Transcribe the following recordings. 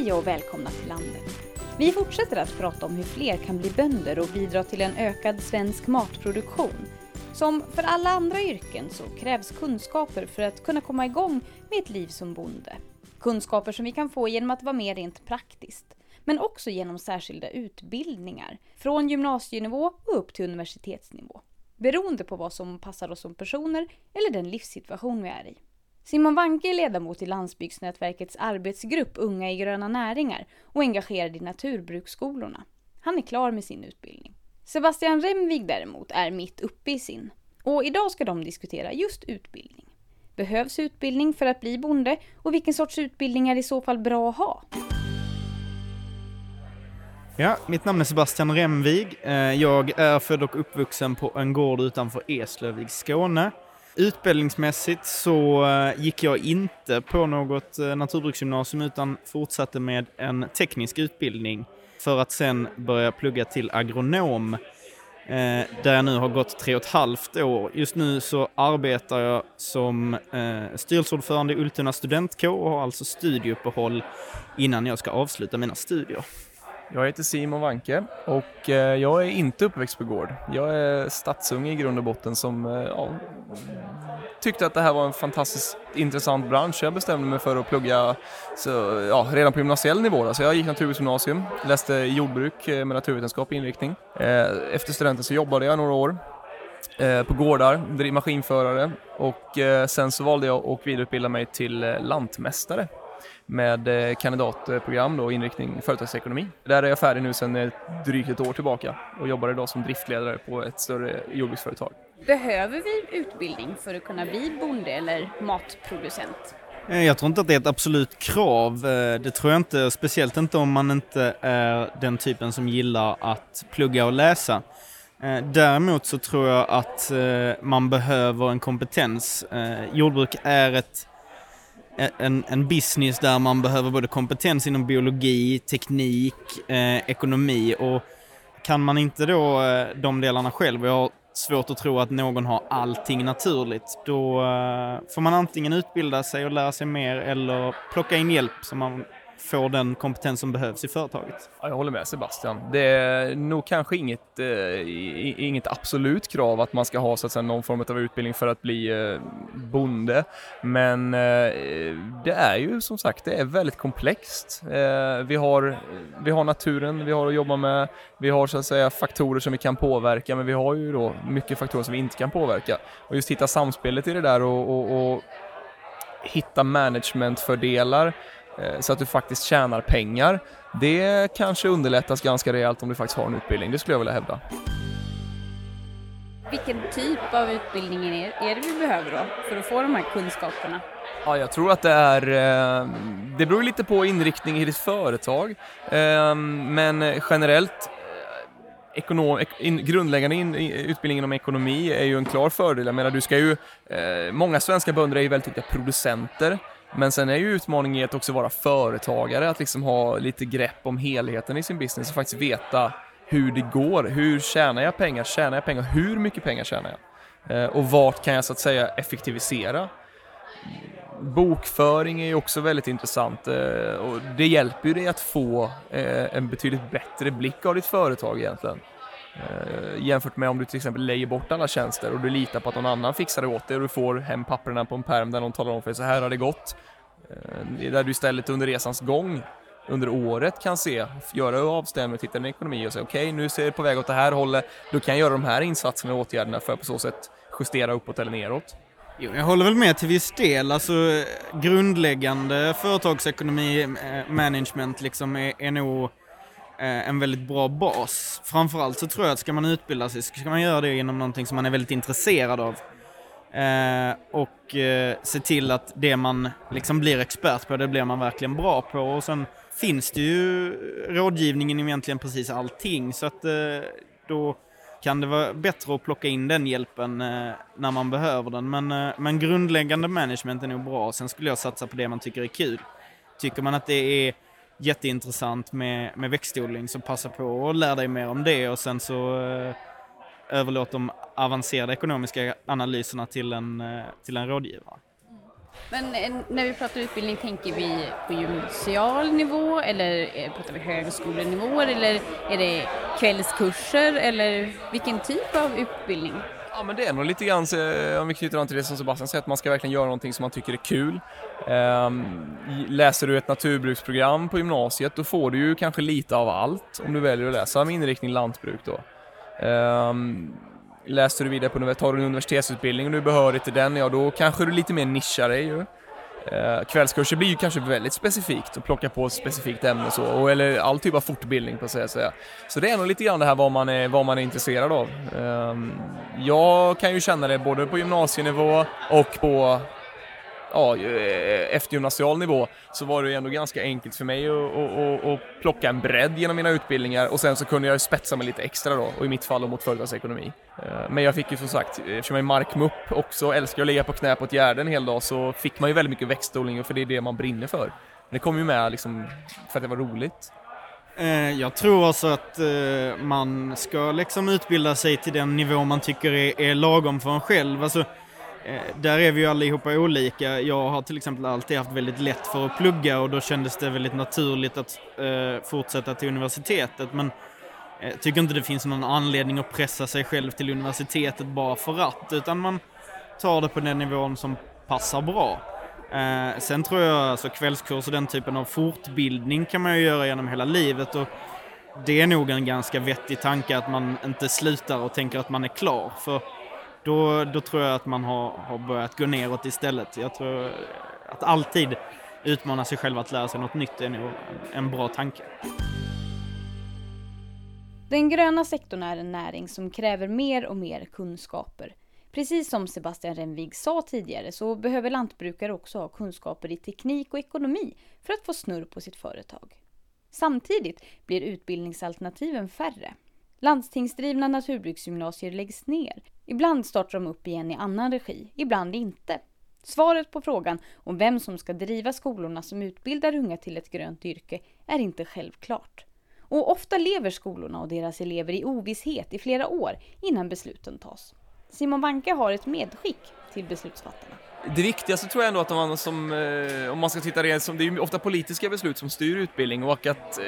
Hej och välkomna till landet. Vi fortsätter att prata om hur fler kan bli bönder och bidra till en ökad svensk matproduktion. Som för alla andra yrken så krävs kunskaper för att kunna komma igång med ett liv som bonde. Kunskaper som vi kan få genom att vara med rent praktiskt, men också genom särskilda utbildningar, från gymnasienivå och upp till universitetsnivå. Beroende på vad som passar oss som personer eller den livssituation vi är i. Simon Wanke är ledamot i Landsbygdsnätverkets arbetsgrupp Unga i gröna näringar och engagerad i naturbruksskolorna. Han är klar med sin utbildning. Sebastian Remvig däremot är mitt uppe i sin. Och idag ska de diskutera just utbildning. Behövs utbildning för att bli bonde och vilken sorts utbildning är i så fall bra att ha? Ja, mitt namn är Sebastian Remvig. Eh, jag är född och uppvuxen på en gård utanför Eslöv i Skåne. Utbildningsmässigt så eh, gick jag inte på något eh, naturbruksgymnasium utan fortsatte med en teknisk utbildning för att sen börja plugga till agronom eh, där jag nu har gått tre och ett halvt år. Just nu så arbetar jag som styrelseordförande i Ultuna studentkår och har alltså studieuppehåll innan jag ska avsluta mina studier. Jag heter Simon Wanke och eh, jag är inte uppväxt på gård. Jag är stadsunge i grund och botten som eh, ja, tyckte att det här var en fantastiskt intressant bransch. Jag bestämde mig för att plugga så, ja, redan på gymnasiell nivå. Så jag gick naturbruksgymnasium, läste jordbruk eh, med med naturvetenskaplig inriktning. Efter studenten så jobbade jag några år på gårdar, maskinförare och sen så valde jag att vidareutbilda mig till lantmästare med eh, kandidatprogram då, inriktning företagsekonomi. Där är jag färdig nu sedan drygt ett år tillbaka och jobbar idag som driftledare på ett större jordbruksföretag. Behöver vi utbildning för att kunna bli bonde eller matproducent? Eh, jag tror inte att det är ett absolut krav. Eh, det tror jag inte, speciellt inte om man inte är den typen som gillar att plugga och läsa. Däremot så tror jag att man behöver en kompetens. Jordbruk är ett en, en business där man behöver både kompetens inom biologi, teknik, eh, ekonomi och kan man inte då eh, de delarna själv, och jag har svårt att tro att någon har allting naturligt, då eh, får man antingen utbilda sig och lära sig mer eller plocka in hjälp som man får den kompetens som behövs i företaget. Ja, jag håller med Sebastian. Det är nog kanske inget, eh, inget absolut krav att man ska ha så att säga, någon form av utbildning för att bli eh, bonde. Men eh, det är ju som sagt, det är väldigt komplext. Eh, vi, har, vi har naturen vi har att jobba med. Vi har så att säga faktorer som vi kan påverka, men vi har ju då mycket faktorer som vi inte kan påverka. Och just hitta samspelet i det där och, och, och hitta managementfördelar så att du faktiskt tjänar pengar. Det kanske underlättas ganska rejält om du faktiskt har en utbildning, det skulle jag vilja hävda. Vilken typ av utbildning är, det vi behöver då för att få de här kunskaperna? Ja, jag tror att det är, eh, det beror lite på inriktning i ditt företag, eh, men generellt Ekonom, in, grundläggande in, utbildning inom ekonomi är ju en klar fördel. Jag menar, du ska ju, eh, många svenska bönder är ju väldigt duktiga producenter men sen är ju utmaningen att också vara företagare, att liksom ha lite grepp om helheten i sin business och faktiskt veta hur det går. Hur tjänar jag pengar? Tjänar jag pengar? Hur mycket pengar tjänar jag? Eh, och vart kan jag så att säga effektivisera? Bokföring är ju också väldigt intressant eh, och det hjälper ju dig att få eh, en betydligt bättre blick av ditt företag egentligen. Eh, jämfört med om du till exempel lägger bort alla tjänster och du litar på att någon annan fixar det åt dig och du får hem papperna på en perm där någon talar om för dig så här har det gått. Eh, där du istället under resans gång under året kan se, göra avstämningar, titta din ekonomi och säga okej, okay, nu ser det på väg åt det här hållet, då kan jag göra de här insatserna och åtgärderna för att på så sätt justera uppåt eller neråt. Jo, jag håller väl med till viss del. Alltså, grundläggande företagsekonomi, eh, management liksom är, är nog Eh, en väldigt bra bas. Framförallt så tror jag att ska man utbilda sig så ska man göra det inom någonting som man är väldigt intresserad av. Eh, och eh, se till att det man liksom blir expert på, det blir man verkligen bra på. Och sen finns det ju rådgivningen i egentligen precis allting. Så att eh, då kan det vara bättre att plocka in den hjälpen eh, när man behöver den. Men, eh, men grundläggande management är nog bra. Sen skulle jag satsa på det man tycker är kul. Tycker man att det är jätteintressant med, med växtodling så passa på och lär dig mer om det och sen så eh, överlåt de avancerade ekonomiska analyserna till en, eh, till en rådgivare. Mm. Men eh, när vi pratar utbildning, tänker vi på gymnasial nivå eller eh, pratar vi högskolenivåer eller är det kvällskurser eller vilken typ av utbildning? Ja men det är nog lite grann, om vi knyter an till det som Sebastian säger, att man ska verkligen göra någonting som man tycker är kul. Ehm, läser du ett naturbruksprogram på gymnasiet då får du ju kanske lite av allt om du väljer att läsa med inriktning lantbruk då. Ehm, läser du vidare på tar du en universitetsutbildning och du är behörig till den, ja då kanske du lite mer nischar dig ju. Eh, kvällskurser blir ju kanske väldigt specifikt och plocka på ett specifikt ämne så, och, eller all typ av fortbildning på att säga. Så det är nog lite grann det här vad man är, vad man är intresserad av. Eh, jag kan ju känna det både på gymnasienivå och på ja, eh, eftergymnasial nivå så var det ändå ganska enkelt för mig att, att, att, plocka en bredd genom mina utbildningar och sen så kunde jag spetsa mig lite extra då och i mitt fall mot företagsekonomi. Eh, men jag fick ju som sagt, eh, eftersom jag är markmupp också, älskar att ligga på knä på ett gärde en hel dag så fick man ju väldigt mycket växtodling för det är det man brinner för. Det kom ju med liksom för att det var roligt. Jag tror också att man ska liksom utbilda sig till den nivå man tycker är, lagom för en själv. Alltså, Eh, där är vi ju allihopa olika. Jag har till exempel alltid haft väldigt lätt för att plugga och då kändes det väldigt naturligt att eh, fortsätta till universitetet. Men jag eh, tycker inte det finns någon anledning att pressa sig själv till universitetet bara för att, utan man tar det på den nivån som passar bra. Eh, sen tror jag alltså kvällskurs och den typen av fortbildning kan man ju göra genom hela livet och det är nog en ganska vettig tanke att man inte slutar och tänker att man är klar. För då, då tror jag att man har, har börjat gå neråt istället. Jag tror att alltid utmana sig själv att lära sig något nytt är nog en bra tanke. Den gröna sektorn är en näring som kräver mer och mer kunskaper. Precis som Sebastian Renvig sa tidigare så behöver lantbrukare också ha kunskaper i teknik och ekonomi för att få snurr på sitt företag. Samtidigt blir utbildningsalternativen färre. Landstingsdrivna naturbruksgymnasier läggs ner. Ibland startar de upp igen i annan regi, ibland inte. Svaret på frågan om vem som ska driva skolorna som utbildar unga till ett grönt yrke är inte självklart. Och ofta lever skolorna och deras elever i ovisshet i flera år innan besluten tas. Simon Wanke har ett medskick till beslutsfattarna. Det viktigaste tror jag ändå att man som, eh, om man ska titta rent som, det är ju ofta politiska beslut som styr utbildning och att eh,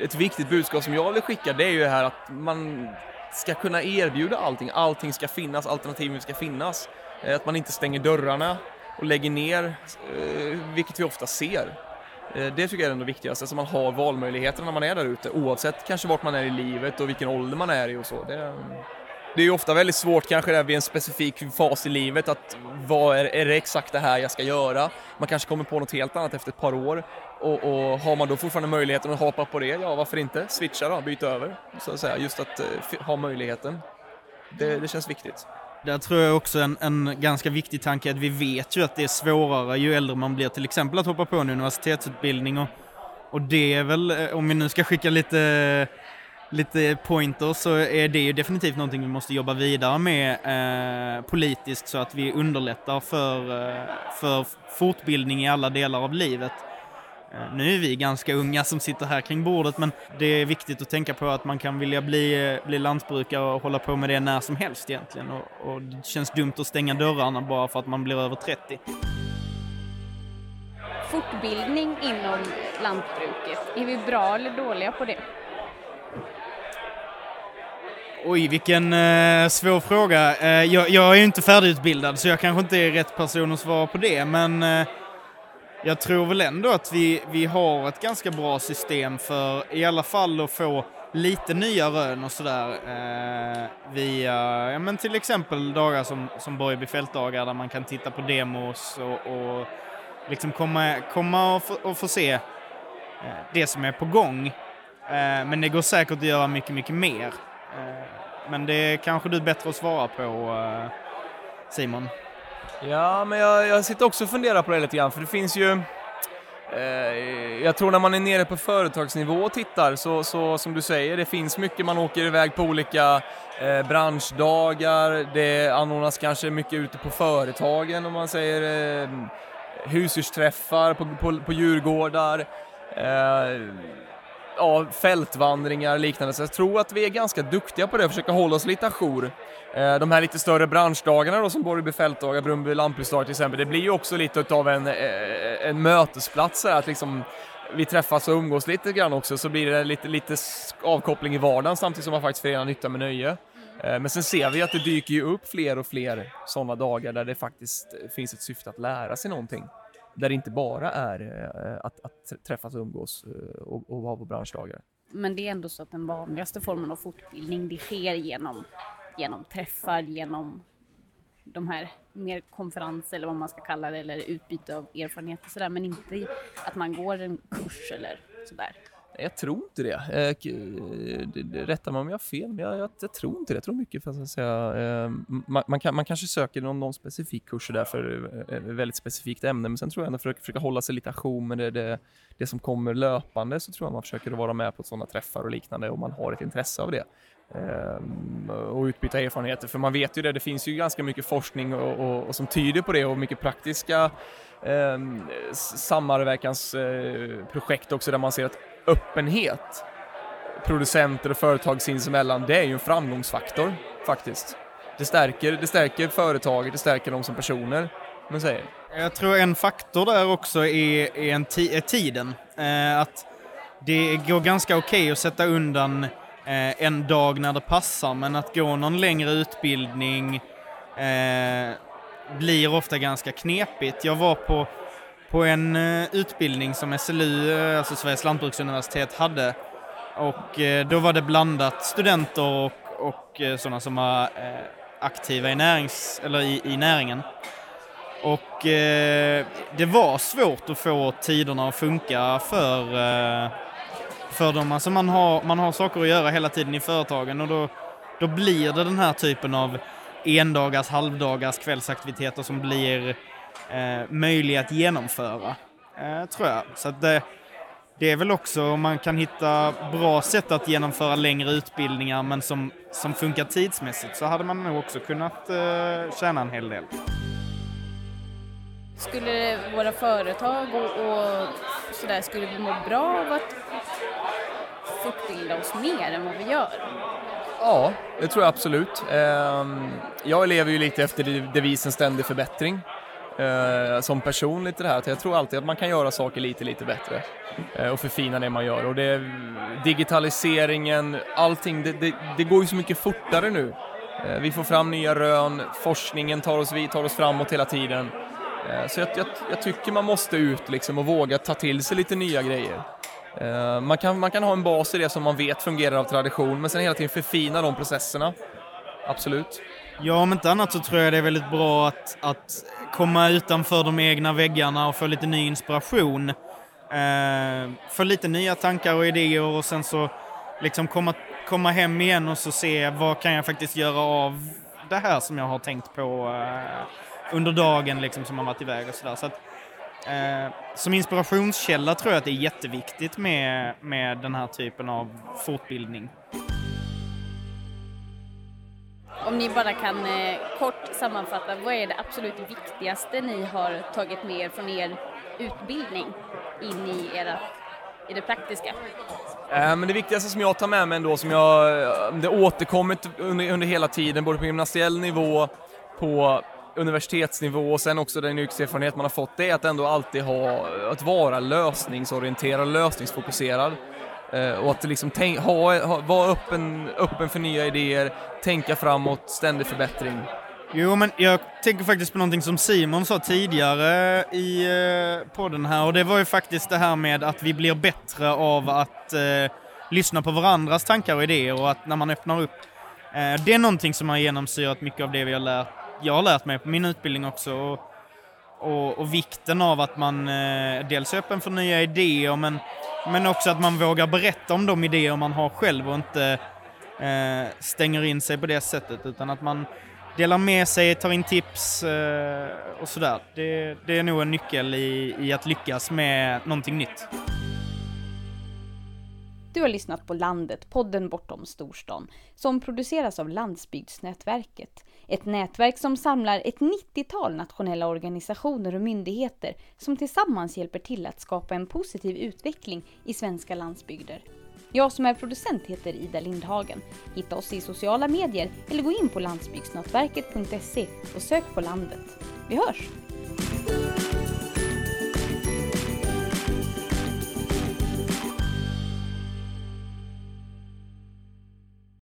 ett viktigt budskap som jag vill skicka det är ju det här att man ska kunna erbjuda allting, allting ska finnas, alternativen ska finnas. Eh, att man inte stänger dörrarna och lägger ner, eh, vilket vi ofta ser. Eh, det tycker jag är det viktigaste, så man har valmöjligheter när man är där ute oavsett kanske vart man är i livet och vilken ålder man är i och så. Det, det är ju ofta väldigt svårt kanske där vid en specifik fas i livet att vad är, är det exakt det här jag ska göra? Man kanske kommer på något helt annat efter ett par år och, och har man då fortfarande möjligheten att hoppa på det, ja varför inte? Switcha då, byta över så att säga, just att eh, ha möjligheten. Det, det känns viktigt. Där tror jag också en, en ganska viktig tanke är att vi vet ju att det är svårare ju äldre man blir till exempel att hoppa på en universitetsutbildning och, och det är väl, eh, om vi nu ska skicka lite lite pointers så är det ju definitivt någonting vi måste jobba vidare med eh, politiskt så att vi underlättar för, eh, för fortbildning i alla delar av livet. Eh, nu är vi ganska unga som sitter här kring bordet men det är viktigt att tänka på att man kan vilja bli, eh, bli lantbrukare och hålla på med det när som helst egentligen och, och det känns dumt att stänga dörrarna bara för att man blir över 30 fortbildning inom lantbruket, är vi bra eller dåliga på det? Oj, vilken eh, svår fråga. Eh, jag, jag, är ju inte färdigutbildad så jag kanske inte är rätt person att svara på det, men eh, jag tror väl ändå att vi, vi har ett ganska bra system för i alla fall att få lite nya rön och sådär eh, via, ja men till exempel dagar som, som Borgby fältdagar där man kan titta på demos och, och liksom komma, komma och, få, och få se eh, det som är på gång. Eh, men det går säkert att göra mycket, mycket mer. Men det är kanske du är bättre att svara på, eh, Simon. Ja, men jag, jag sitter också och funderar på det lite grann, för det finns ju eh, jag tror när man är nere på företagsnivå och tittar så, så som du säger, det finns mycket, man åker iväg på olika eh, branschdagar, det anordnas kanske mycket ute på företagen om man säger eh, husdjursträffar på, på, på djurgårdar. Eh, ja, fältvandringar och liknande. Så jag tror att vi är ganska duktiga på det, att försöka hålla oss lite ajour. Eh, de här lite större branschdagarna då som Borgby fältdagar, Brunnby lantbruksdagar till exempel, det blir ju också lite utav en, eh, en mötesplats här, att liksom vi träffas och umgås lite grann också så blir det lite, lite avkoppling i vardagen samtidigt som man faktiskt förenar nytta med nöje. Eh, men sen ser vi att det dyker ju upp fler och fler sådana dagar där det faktiskt finns ett syfte att lära sig någonting. Där det inte bara är eh, att, att träffas och umgås eh, och, och vara på branschdagar. Men det är ändå så att den vanligaste formen av fortbildning det sker genom genom träffar, genom de här mer konferenser eller vad man ska kalla det eller utbyte av erfarenheter sådär men inte att man går en kurs eller sådär. Jag tror inte det. Eh, eh rätta mig om jag har fel, men jag, jag, jag, tror inte det. Jag tror mycket för att säga. Eh, man, man, kan, man kanske söker någon, någon specifik kurs där för ett väldigt specifikt ämne, men sen tror jag ändå för att försöka hålla sig lite ajour med det, det, det, som kommer löpande så tror jag man försöker vara med på sådana träffar och liknande om man har ett intresse av det. Och utbyta erfarenheter. För man vet ju det, det finns ju ganska mycket forskning och, och, och som tyder på det och mycket praktiska eh, samverkansprojekt också där man ser att öppenhet producenter och företag sinsemellan, det är ju en framgångsfaktor faktiskt. Det stärker, det stärker företaget, det stärker dem som personer. Men säger. Jag tror en faktor där också är, är, en är tiden. Eh, att det går ganska okej okay att sätta undan eh, en dag när det passar, men att gå någon längre utbildning eh, blir ofta ganska knepigt. Jag var på, på en eh, utbildning som SLU, eh, alltså Sveriges lantbruksuniversitet, hade och eh, då var det blandat studenter och, och sådana som var aktiva i, närings, eller i, i näringen. Och eh, det var svårt att få tiderna att funka för eh, för dem. Alltså man har, man har saker att göra hela tiden i företagen och då, då blir det den här typen av endagars, halvdagars kvällsaktiviteter som blir eh, möjliga att genomföra, eh, tror jag. Så att det, det är väl också om man kan hitta bra sätt att genomföra längre utbildningar men som, som funkar tidsmässigt så hade man nog också kunnat eh, tjäna en hel del. Skulle våra företag och, och sådär, skulle vi må bra av att fortbilda oss mer än vad vi gör? Ja, det tror jag absolut. Ehm, jag lever ju lite efter devisen ständig förbättring. Eh, som person lite det här, jag tror alltid att man kan göra saker lite, lite bättre eh, och förfina det man gör. Och det, digitaliseringen, allting, det, det, det går ju så mycket fortare nu. Eh, vi får fram nya rön, forskningen tar oss, vi tar oss framåt hela tiden. Eh, så jag, jag, jag, tycker man måste ut liksom och våga ta till sig lite nya grejer. Eh, man kan, man kan ha en bas i det som man vet fungerar av tradition, men sen hela tiden förfina de processerna. Absolut. Ja, om inte annat så tror jag det är väldigt bra att, att komma utanför de egna väggarna och få lite ny inspiration. Eh, få lite nya tankar och idéer och sen så liksom komma, komma hem igen och så se vad kan jag faktiskt göra av det här som jag har tänkt på eh, under dagen liksom som har varit iväg och sådär. Så att, Eh, som inspirationskälla tror jag att det är jätteviktigt med, med den här typen av fortbildning. Om ni bara kan eh, kort sammanfatta, vad är det absolut viktigaste ni har tagit med er från er utbildning in i, era, i det praktiska? Eh, men det viktigaste som jag tar med mig ändå, som jag, eh, det återkommit under, under hela tiden, både på gymnasiell nivå, på universitetsnivå och sen också den yrkeserfarenhet man har fått, det är att ändå alltid ha, att vara lösningsorienterad, lösningsfokuserad. Eh, och att liksom tänk, ha, ha, vara öppen, öppen för nya idéer, tänka framåt, ständig förbättring. Jo, men jag tänker faktiskt på någonting som Simon sa tidigare i eh, podden här och det var ju faktiskt det här med att vi blir bättre av att eh, lyssna på varandras tankar och idéer och att när man öppnar upp. Eh, det är någonting som har genomsyrat mycket av det vi har lärt jag har lärt mig på min utbildning också. Och, och, och vikten av att man eh, dels är öppen för nya idéer, men, men också att man vågar berätta om de idéer man har själv och inte eh, stänger in sig på det sättet, utan att man delar med sig, tar in tips eh, och sådär. Det, det är nog en nyckel i, i att lyckas med någonting nytt. Du har lyssnat på Landet, podden bortom storstan, som produceras av Landsbygdsnätverket. Ett nätverk som samlar ett 90-tal nationella organisationer och myndigheter som tillsammans hjälper till att skapa en positiv utveckling i svenska landsbygder. Jag som är producent heter Ida Lindhagen. Hitta oss i sociala medier eller gå in på landsbygdsnätverket.se och sök på landet. Vi hörs!